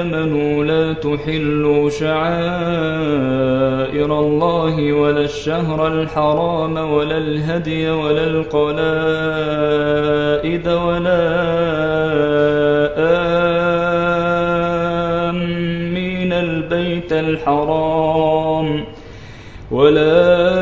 آمنوا لا تحلوا شعائر الله ولا الشهر الحرام ولا الهدي ولا القلائد ولا آمين البيت الحرام ولا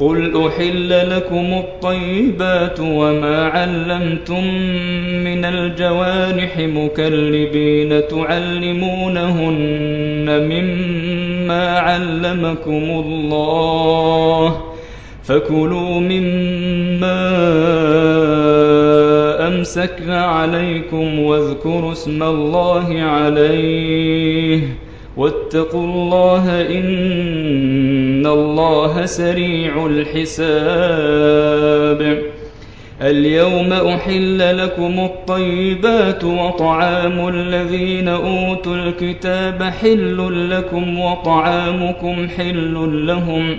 قل أحل لكم الطيبات وما علمتم من الجوارح مكلبين تعلمونهن مما علمكم الله فكلوا مما أمسكن عليكم واذكروا اسم الله عليه واتقوا الله إن الله سريع الحساب. اليوم أحل لكم الطيبات وطعام الذين أوتوا الكتاب حل لكم وطعامكم حل لهم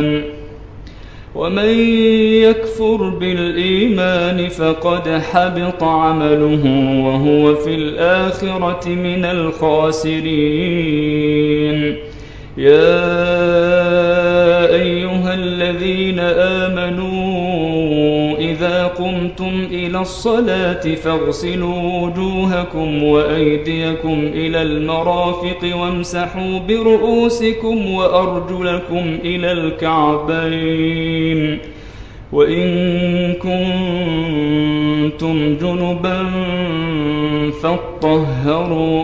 ومن يكفر بالإيمان فقد حبط عمله وهو في الآخرة من الخاسرين. يا أيها الذين آمنوا إذا قمتم إلى الصلاة فاغسلوا وجوهكم وأيديكم إلى المرافق وامسحوا برؤوسكم وأرجلكم إلى الكعبين وإن كنتم جنبا فاطهروا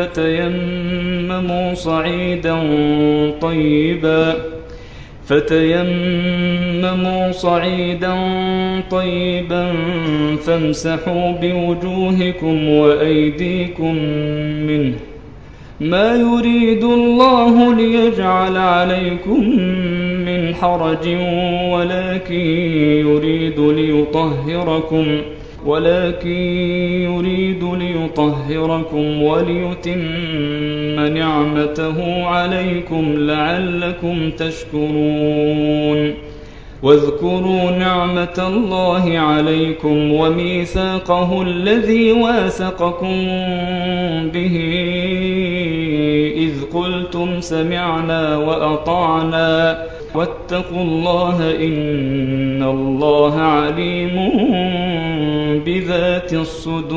فتيمموا صعيدا طيبا فتيمموا صعيدا طيبا فامسحوا بوجوهكم وأيديكم منه. ما يريد الله ليجعل عليكم من حرج ولكن يريد ليطهركم. ولكن يريد ليطهركم وليتم نعمته عليكم لعلكم تشكرون. واذكروا نعمة الله عليكم وميثاقه الذي واثقكم به. إذ قلتم سمعنا وأطعنا. واتقوا الله إن الله عليم بذات الصدور.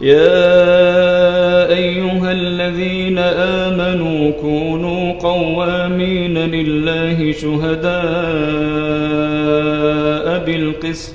يا أيها الذين آمنوا كونوا قوامين لله شهداء بالقسط.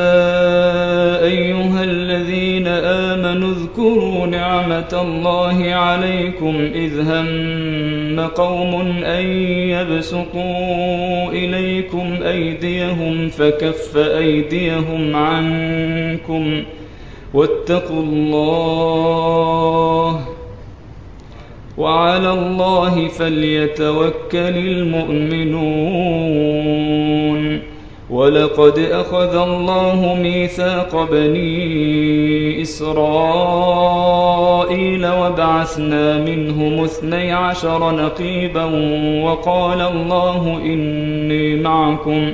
نعمة الله عليكم إذ هم قوم أن يبسطوا إليكم أيديهم فكف أيديهم عنكم واتقوا الله وعلى الله فليتوكل المؤمنون ولقد أخذ الله ميثاق بني إسرائيل وبعثنا منهم اثني عشر نقيبا وقال الله إني معكم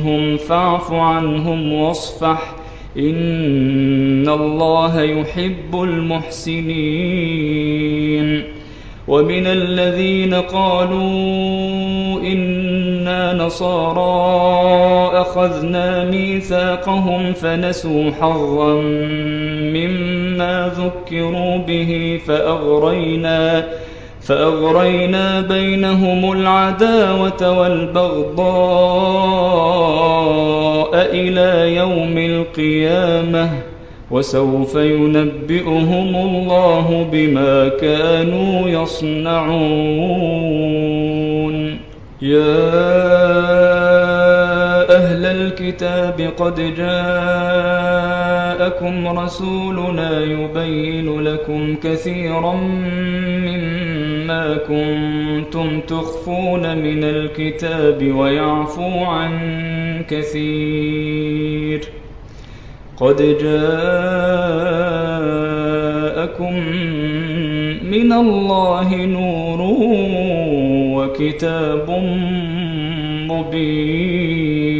منهم فاعف عنهم واصفح. إن الله يحب المحسنين. ومن الذين قالوا إنا نصارى أخذنا ميثاقهم فنسوا حظا مما ذكروا به فأغرينا فأغرينا بينهم العداوة والبغضاء إلى يوم القيامة وسوف ينبئهم الله بما كانوا يصنعون. يا أهل الكتاب قد جاءكم رسولنا يبين لكم كثيرا مما كنتم تخفون من الكتاب ويعفو عن كثير قد جاءكم من الله نور وكتاب مبين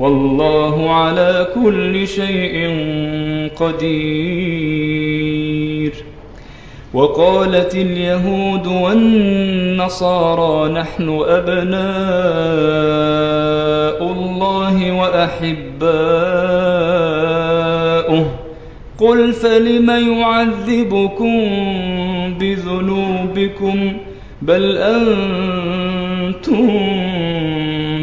والله على كل شيء قدير. وقالت اليهود والنصارى نحن أبناء الله وأحباؤه. قل فلم يعذبكم بذنوبكم؟ بل أنتم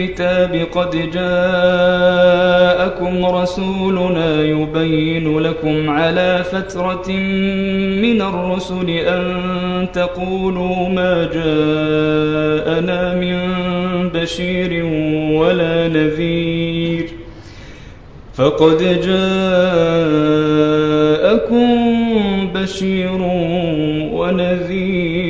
الكتاب قد جاءكم رسولنا يبين لكم على فترة من الرسل أن تقولوا ما جاءنا من بشير ولا نذير. فقد جاءكم بشير ونذير.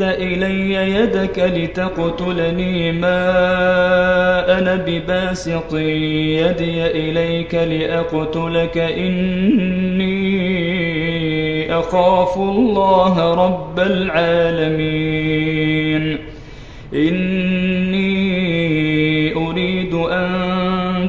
إلي يدك لتقتلني ما أنا بباسط يدي إليك لأقتلك إني أخاف الله رب العالمين إني أريد أن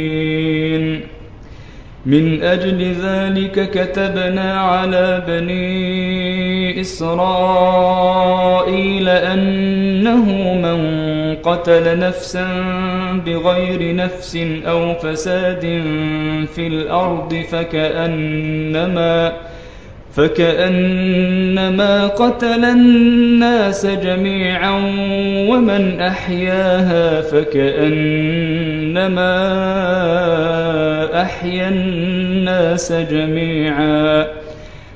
من أجل ذلك كتبنا على بني إسرائيل أنه من قتل نفسا بغير نفس أو فساد في الأرض فكأنما فكأنما قتل الناس جميعا ومن أحياها فكأنما أحيا الناس جميعا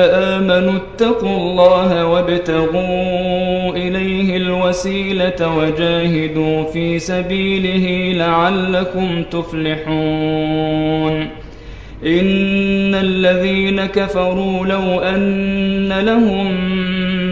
آمنوا اتقوا الله وابتغوا إليه الوسيلة وجاهدوا في سبيله لعلكم تفلحون. إن الذين كفروا لو أن لهم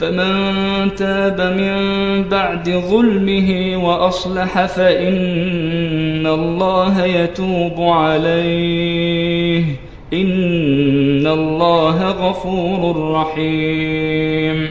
فمن تاب من بعد ظلمه وأصلح فإن الله يتوب عليه. إن الله غفور رحيم.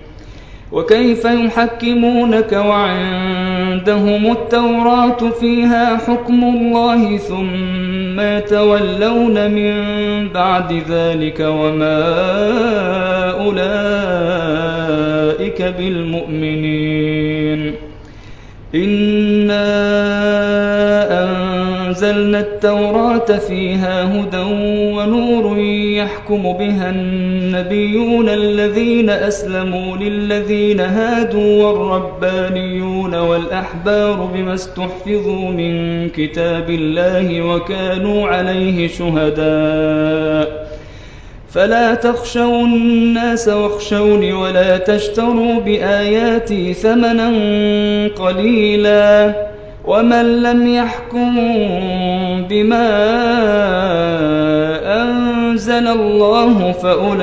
وكيف يحكمونك وعندهم التوراة فيها حكم الله ثم يتولون من بعد ذلك وما أولئك بالمؤمنين إنا أنزلنا التوراة فيها هدى ونور يحكم بها النبيون الذين أسلموا للذين هادوا والربانيون والأحبار بما استحفظوا من كتاب الله وكانوا عليه شهداء. فلا تخشوا الناس واخشوني ولا تشتروا بآياتي ثمنا قليلا. ومن لم يحكم بما أنزل الله فأولئك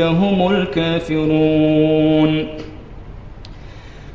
هم الكافرون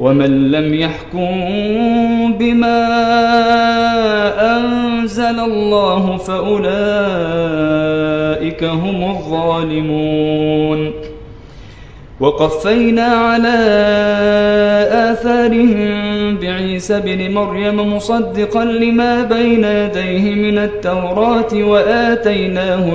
ومن لم يحكم بما أنزل الله فأولئك هم الظالمون. وقفينا على آثارهم بعيسى بن مريم مصدقا لما بين يديه من التوراة وآتيناه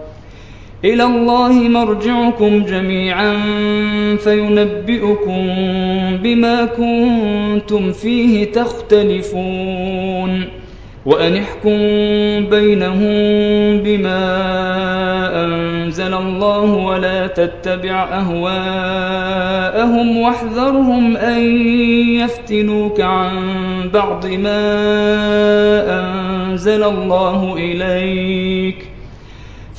إلى الله مرجعكم جميعا فينبئكم بما كنتم فيه تختلفون. وأن احكم بينهم بما أنزل الله ولا تتبع أهواءهم واحذرهم أن يفتنوك عن بعض ما أنزل الله إليك.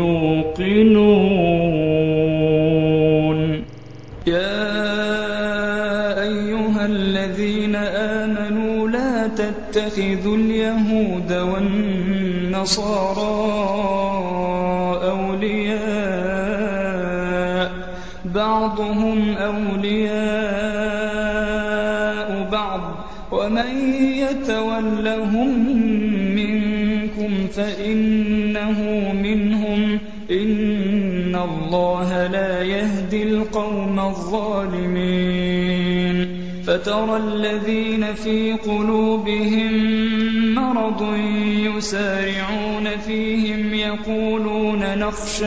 يوقنون. يا أيها الذين آمنوا لا تتخذوا اليهود والنصارى أولياء. بعضهم أولياء بعض. ومن يتولهم منكم فإنه منهم إن الله لا يهدي القوم الظالمين فترى الذين في قلوبهم مرض يسارعون فيهم يقولون نخشى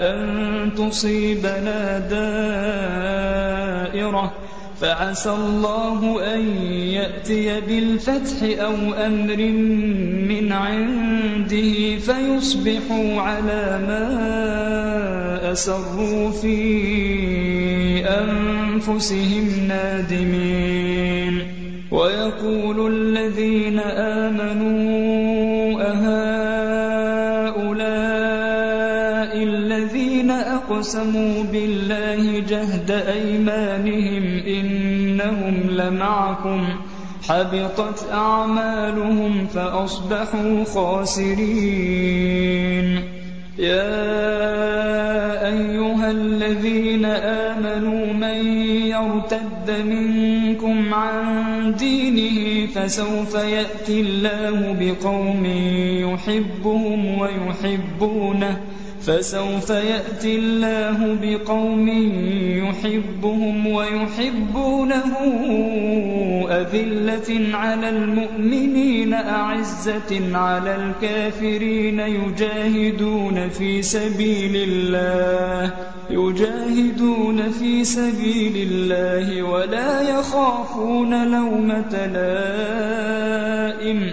أن تصيبنا دائرة فعسى الله أن يأتي بالفتح أو أمر من عنده فيصبحوا على ما أسروا في أنفسهم نادمين. ويقول الذين آمنوا أهؤلاء أقسموا بالله جهد أيمانهم إنهم لمعكم حبطت أعمالهم فأصبحوا خاسرين. يا أيها الذين آمنوا من يرتد منكم عن دينه فسوف يأتي الله بقوم يحبهم ويحبونه فسوف يأتي الله بقوم يحبهم ويحبونه أذلة على المؤمنين أعزة على الكافرين يجاهدون في سبيل الله يجاهدون في سبيل الله ولا يخافون لومة لائم.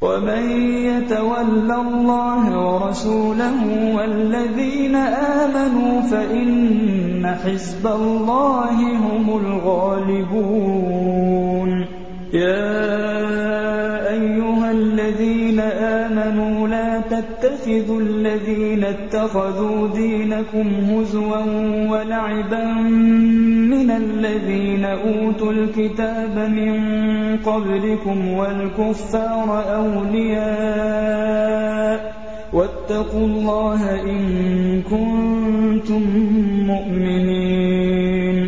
ومن يتول الله ورسوله والذين آمنوا فإن حزب الله هم الغالبون. يا أيها الذين آمنوا لا تتخذوا الذين اتخذوا دينكم هزوا ولعبا من الذين أوتوا الكتاب من قبلكم والكفار أولياء. واتقوا الله إن كنتم مؤمنين.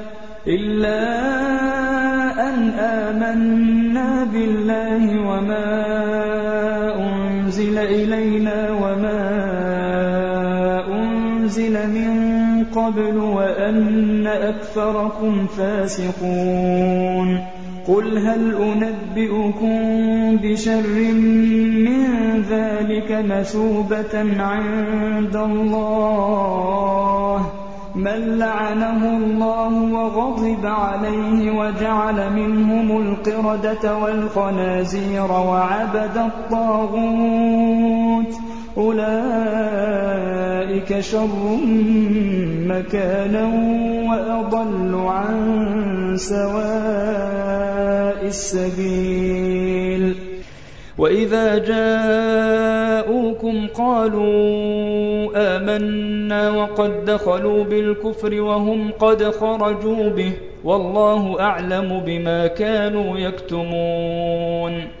قبل وأن أكثركم فاسقون. قل هل أنبئكم بشر من ذلك مثوبة عند الله؟ من لعنه الله وغضب عليه وجعل منهم القردة والخنازير وعبد الطاغوت. أولئك شر مكانا وأضل عن سواء السبيل. وإذا جاءوكم قالوا آمنا وقد دخلوا بالكفر وهم قد خرجوا به والله أعلم بما كانوا يكتمون.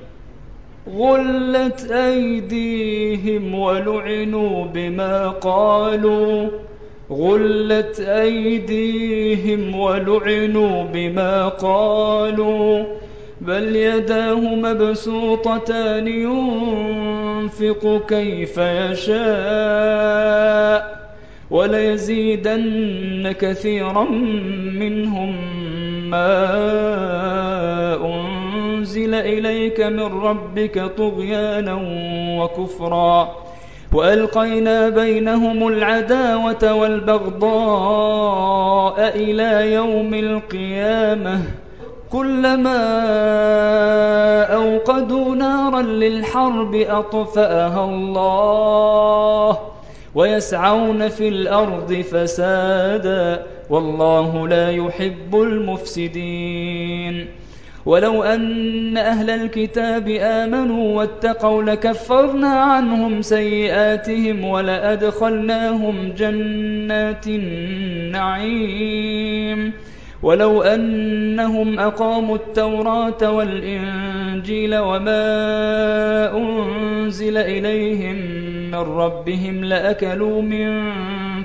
غلت أيديهم ولعنوا بما قالوا. غلت أيديهم ولعنوا بما قالوا. بل يداه مبسوطتان ينفق كيف يشاء. وليزيدن كثيرا منهم ما أنزل إليك من ربك طغيانا وكفرا وألقينا بينهم العداوة والبغضاء إلى يوم القيامة كلما أوقدوا نارا للحرب أطفأها الله ويسعون في الأرض فسادا والله لا يحب المفسدين ولو أن أهل الكتاب آمنوا واتقوا لكفرنا عنهم سيئاتهم ولأدخلناهم جنات النعيم ولو أنهم أقاموا التوراة والإنجيل وما أنزل إليهم من ربهم لأكلوا من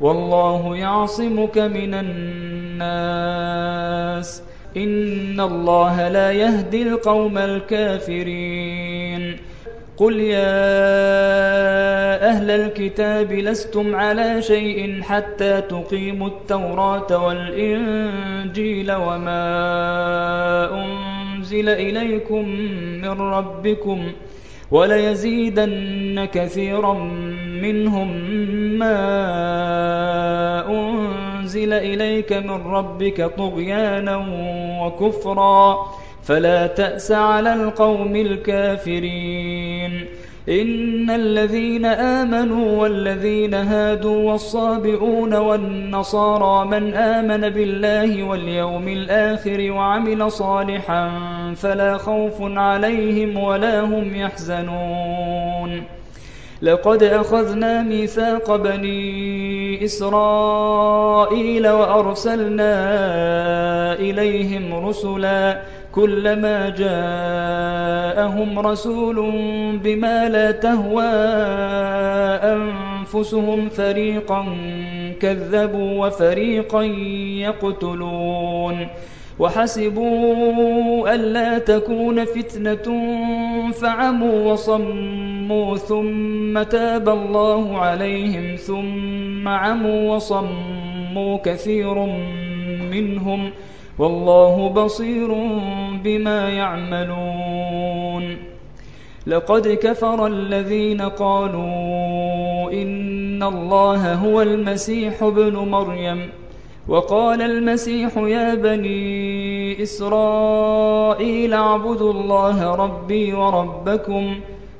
والله يعصمك من الناس. إن الله لا يهدي القوم الكافرين. قل يا أهل الكتاب لستم على شيء حتى تقيموا التوراة والإنجيل وما أنزل إليكم من ربكم وليزيدن كثيرا منهم ما أنزل إليك من ربك طغيانا وكفرا فلا تأس على القوم الكافرين. إن الذين آمنوا والذين هادوا والصابئون والنصارى من آمن بالله واليوم الآخر وعمل صالحا فلا خوف عليهم ولا هم يحزنون. لقد أخذنا ميثاق بني إسرائيل وأرسلنا إليهم رسلا كلما جاءهم رسول بما لا تهوى أنفسهم فريقا كذبوا وفريقا يقتلون وحسبوا ألا تكون فتنة فعموا وصموا ثم تاب الله عليهم ثم عموا وصموا كثير منهم والله بصير بما يعملون. لقد كفر الذين قالوا إن الله هو المسيح ابن مريم وقال المسيح يا بني إسرائيل اعبدوا الله ربي وربكم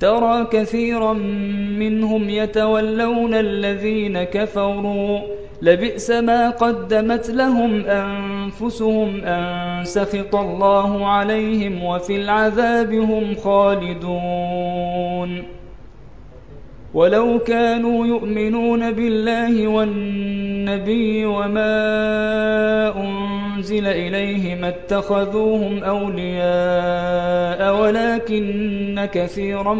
ترى كثيرا منهم يتولون الذين كفروا. لبئس ما قدمت لهم أنفسهم أن سخط الله عليهم وفي العذاب هم خالدون. ولو كانوا يؤمنون بالله والنبي وما أنزل إليه ما اتخذوهم أولياء ولكن كثيرا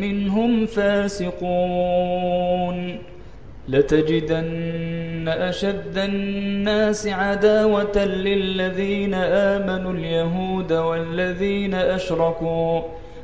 منهم فاسقون. لتجدن أشد الناس عداوة للذين آمنوا اليهود والذين أشركوا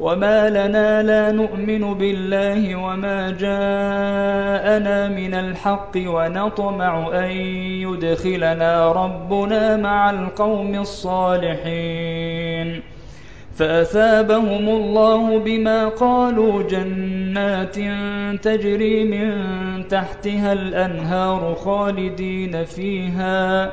وما لنا لا نؤمن بالله وما جاءنا من الحق ونطمع أن يدخلنا ربنا مع القوم الصالحين فأثابهم الله بما قالوا جنات تجري من تحتها الأنهار خالدين فيها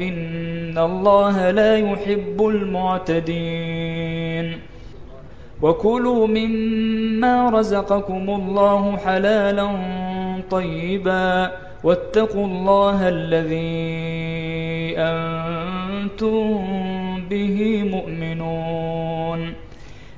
إن الله لا يحب المعتدين وكلوا مما رزقكم الله حلالا طيبا واتقوا الله الذي أنتم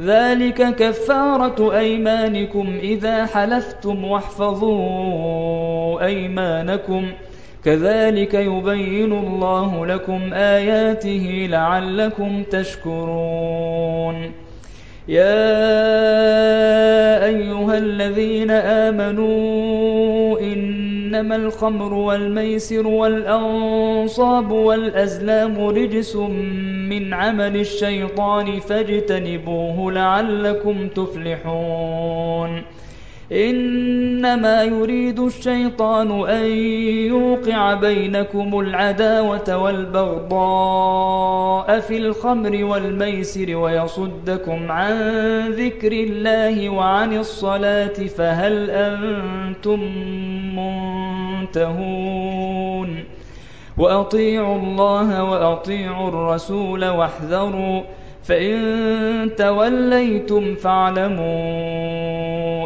ذلك كفارة أيمانكم إذا حلفتم واحفظوا أيمانكم ۖ كذلك يبين الله لكم آياته لعلكم تشكرون يا أيها الذين آمنوا إنما الخمر والميسر والأنصاب والأزلام رجس من عمل الشيطان فاجتنبوه لعلكم تفلحون إنما يريد الشيطان أن يوقع بينكم العداوة والبغضاء في الخمر والميسر ويصدكم عن ذكر الله وعن الصلاة فهل أنتم منتهون؟ وأطيعوا الله وأطيعوا الرسول واحذروا فإن توليتم فاعلموا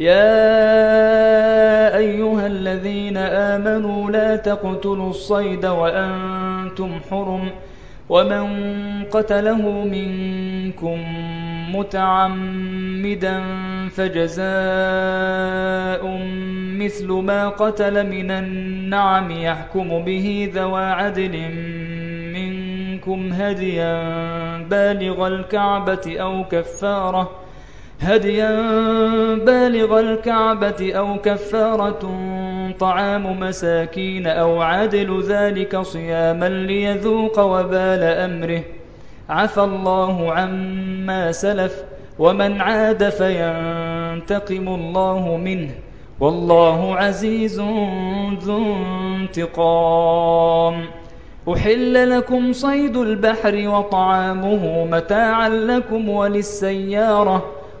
يا أيها الذين آمنوا لا تقتلوا الصيد وأنتم حرم ومن قتله منكم متعمدا فجزاء مثل ما قتل من النعم يحكم به ذوى عدل منكم هديا بالغ الكعبة أو كفارة هديا بالغ الكعبة أو كفارة طعام مساكين أو عدل ذلك صياما ليذوق وبال أمره. عفى الله عما سلف ومن عاد فينتقم الله منه. والله عزيز ذو انتقام. أحل لكم صيد البحر وطعامه متاعا لكم وللسيارة.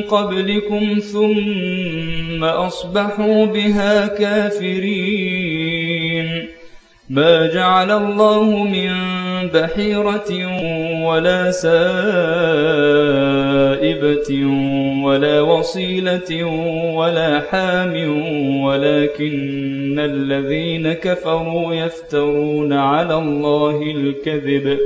قبلكم ثم أصبحوا بها كافرين. ما جعل الله من بحيرة ولا سائبة ولا وصيلة ولا حام ولكن الذين كفروا يفترون على الله الكذب.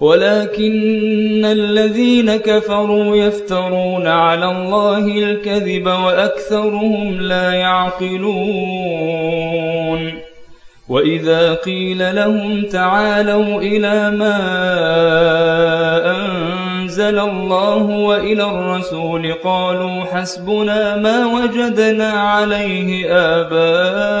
ولكن الذين كفروا يفترون على الله الكذب وأكثرهم لا يعقلون وإذا قيل لهم تعالوا إلى ما أنزل الله وإلى الرسول قالوا حسبنا ما وجدنا عليه آباءنا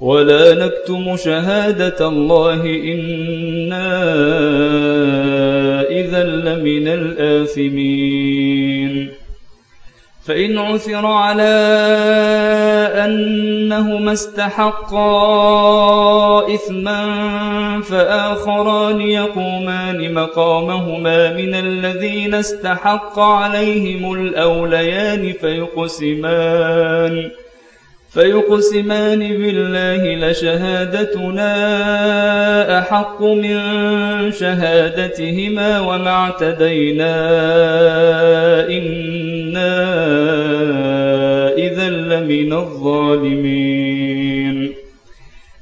ولا نكتم شهادة الله إنا إذا لمن الآثمين فإن عثر على أنهما استحقا إثما فآخران يقومان مقامهما من الذين استحق عليهم الأوليان فيقسمان فيقسمان بالله لشهادتنا أحق من شهادتهما وما اعتدينا إنا إذا لمن الظالمين.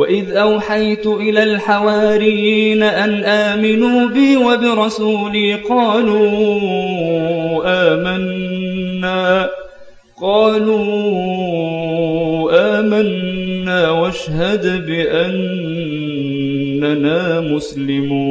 وإذ أوحيت إلى الحواريين أن آمنوا بي وبرسولي قالوا آمنا قالوا آمنا واشهد بأننا مسلمون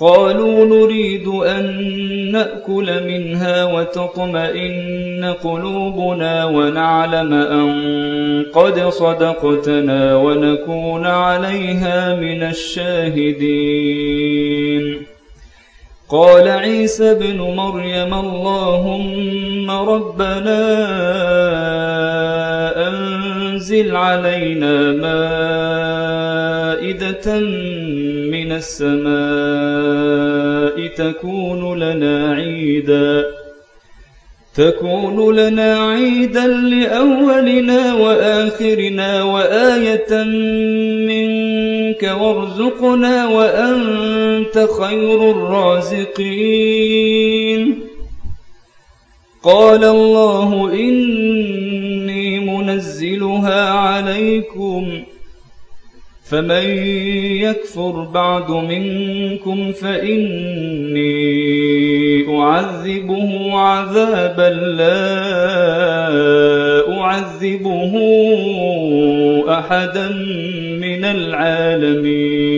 قالوا نريد أن نأكل منها وتطمئن قلوبنا ونعلم أن قد صدقتنا ونكون عليها من الشاهدين. قال عيسى ابن مريم اللهم ربنا أنزل علينا مائدة من السماء تكون لنا عيدا. تكون لنا عيدا لأولنا وآخرنا وآية منك وارزقنا وأنت خير الرازقين. قال الله إني منزلها عليكم. فمن يكفر بعد منكم فإني أعذبه عذابا لا أعذبه أحدا من العالمين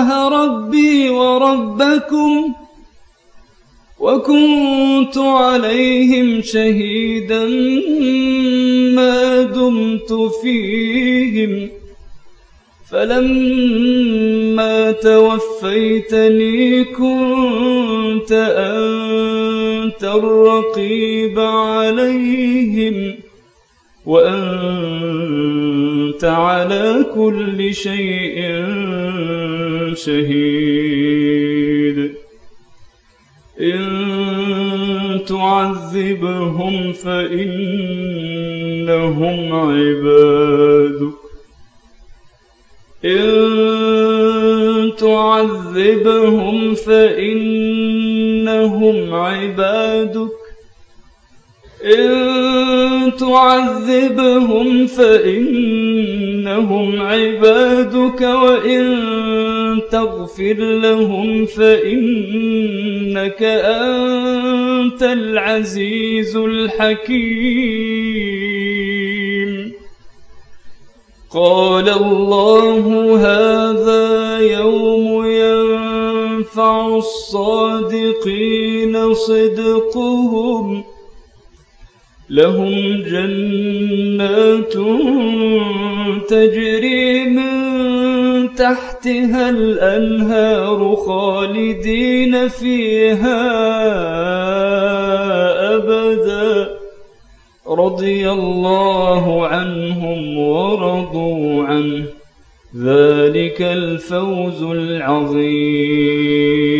الله ربي وربكم وكنت عليهم شهيدا ما دمت فيهم. فلما توفيتني كنت أنت الرقيب عليهم وأنت على كل شيء شهيد. إن تعذبهم فإنهم عبادك إن تعذبهم فإنهم عبادك. إن تعذبهم فإنهم عبادك وإن تغفر لهم فإنك أنت العزيز الحكيم. قال الله هذا يوم ينفع الصادقين صدقهم لهم جنات تجري من تحتها الأنهار خالدين فيها أبدا. رضي الله عنهم ورضوا عنه. ذلك الفوز العظيم.